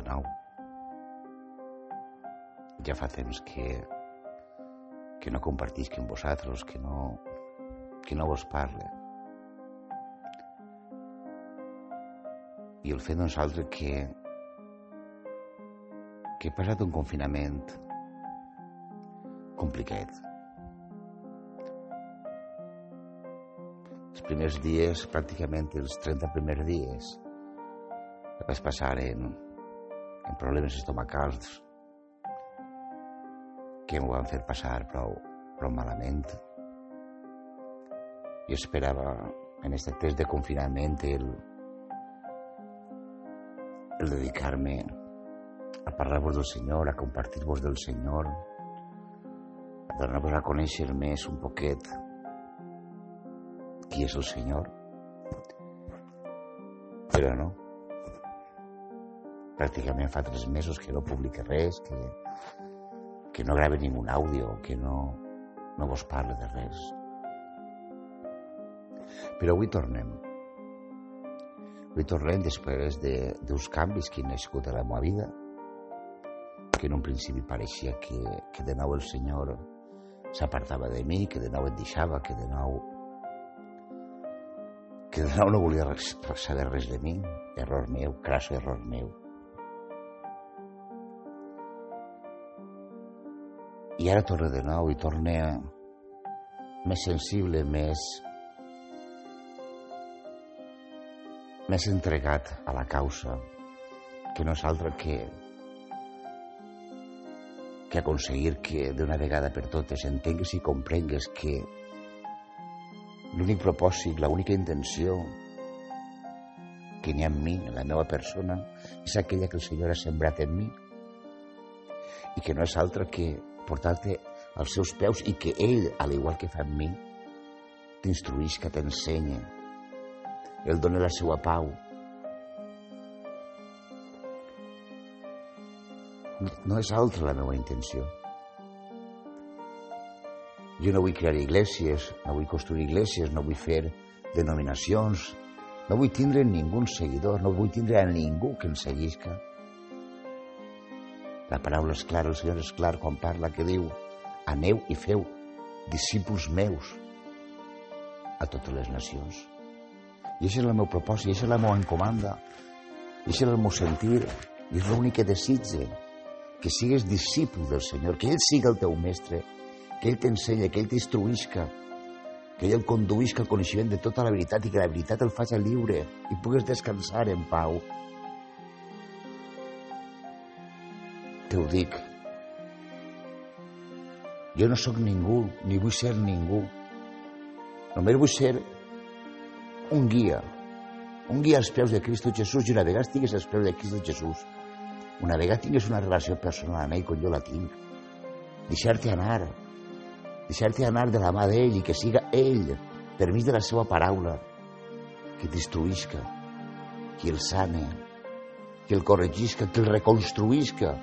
De nou. Ja fa temps que, que no compartisc amb vosaltres, que no, que no vos parle. I el fet nosaltres que, que he passat un confinament complicat. Els primers dies, pràcticament els 30 primers dies, vaig passar en, en problemes estomacals que m'ho van fer passar prou, prou malament. Jo esperava en aquest temps de confinament el, el dedicar-me a parlar-vos del Senyor, a compartir-vos del Senyor, a donar-vos a conèixer més un poquet qui és el Senyor. Però no. Pràcticament fa tres mesos que no publica res, que, que no grave ningú àudio, que no, no vos parle de res. Però avui tornem. Avui tornem després d'uns de, canvis que han nascut a la meva vida, que en un principi pareixia que, que de nou el Senyor s'apartava de mi, que de nou et deixava, que de nou que de nou no volia res, saber res de mi, error meu, crasso error meu. I ara torna de nou i torna més sensible, més més entregat a la causa, que no és altra que que aconseguir que d'una vegada per totes entengues i comprengues que l'únic propòsit, l'única intenció que n'hi ha en mi, en la meva persona, és aquella que el Senyor ha sembrat en mi i que no és altra que portar-te als seus peus i que ell, al igual que fa amb mi, t'instruïsca, t'ensenya, el dona la seva pau. No, no és altra la meva intenció. Jo no vull crear iglesias, no vull construir iglesias, no vull fer denominacions, no vull tindre ningú seguidor, no vull tindre a ningú que em seguisca. La paraula és clara, el Senyor és clar quan parla que diu aneu i feu discípuls meus a totes les nacions. I això és el meu propòsit, això és la meva encomanda, això és el meu sentir, i és l'únic que desitge, que sigues discípul del Senyor, que ell siga el teu mestre, que ell t'ensenya, que ell t'instruïsca, que ell el conduïsca al coneixement de tota la veritat i que la veritat el faci lliure i pugues descansar en pau ho dic. Jo no sóc ningú, ni vull ser ningú. Només vull ser un guia, un guia als peus de Cristo Jesús i una vegada estigues als peus de Cristo Jesús, una vegada tingues una relació personal amb ell com jo la tinc, deixar-te anar, deixar-te anar de la mà d'ell i que siga ell, per mig de la seva paraula, que t'instruïsca, que el sane, que el corregisca, que el reconstruïsca,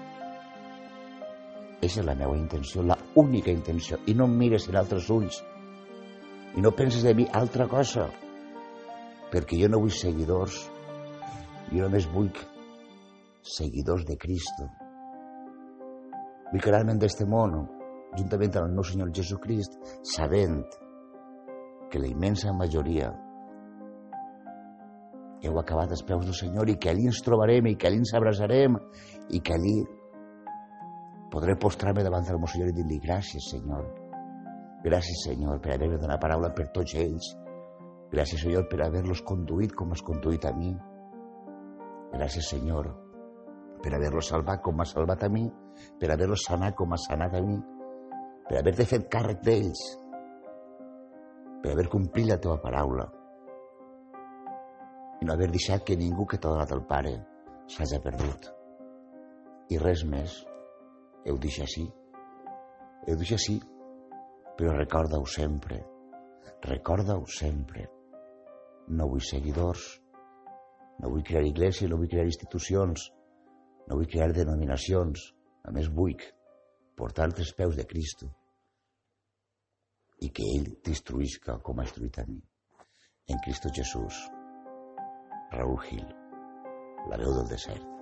és la meva intenció, la única intenció. I no em mires en altres ulls. I no penses de mi altra cosa. Perquè jo no vull seguidors. Jo només vull seguidors de Cristo. Vull quedar-me d'este món, juntament amb el meu Senyor Jesucrist, sabent que la immensa majoria heu acabat als peus del Senyor i que allí ens trobarem i que allí ens abraçarem i que allí podré postrar-me davant del Senyor i dir-li gràcies, Senyor. Gràcies, Senyor, per haver-me donat paraula per tots ells. Gràcies, Senyor, per haver-los conduït com has conduït a mi. Gràcies, Senyor, per haver-los salvat com m'has salvat a mi, per haver-los sanat com m'has sanat a mi, per haver-te fet càrrec d'ells, per haver complit la teva paraula i no haver deixat que ningú que t'ha donat el Pare s'hagi perdut. I res més heu deixat així. Heu deixat així, però recorda-ho sempre. Recorda-ho sempre. No vull seguidors, no vull crear iglesia, no vull crear institucions, no vull crear denominacions. A més, vull portar-te els peus de Cristo i que ell t'instruïsca com ha instruït a mi. En Cristo Jesús. Raúl Gil. la veu del desert.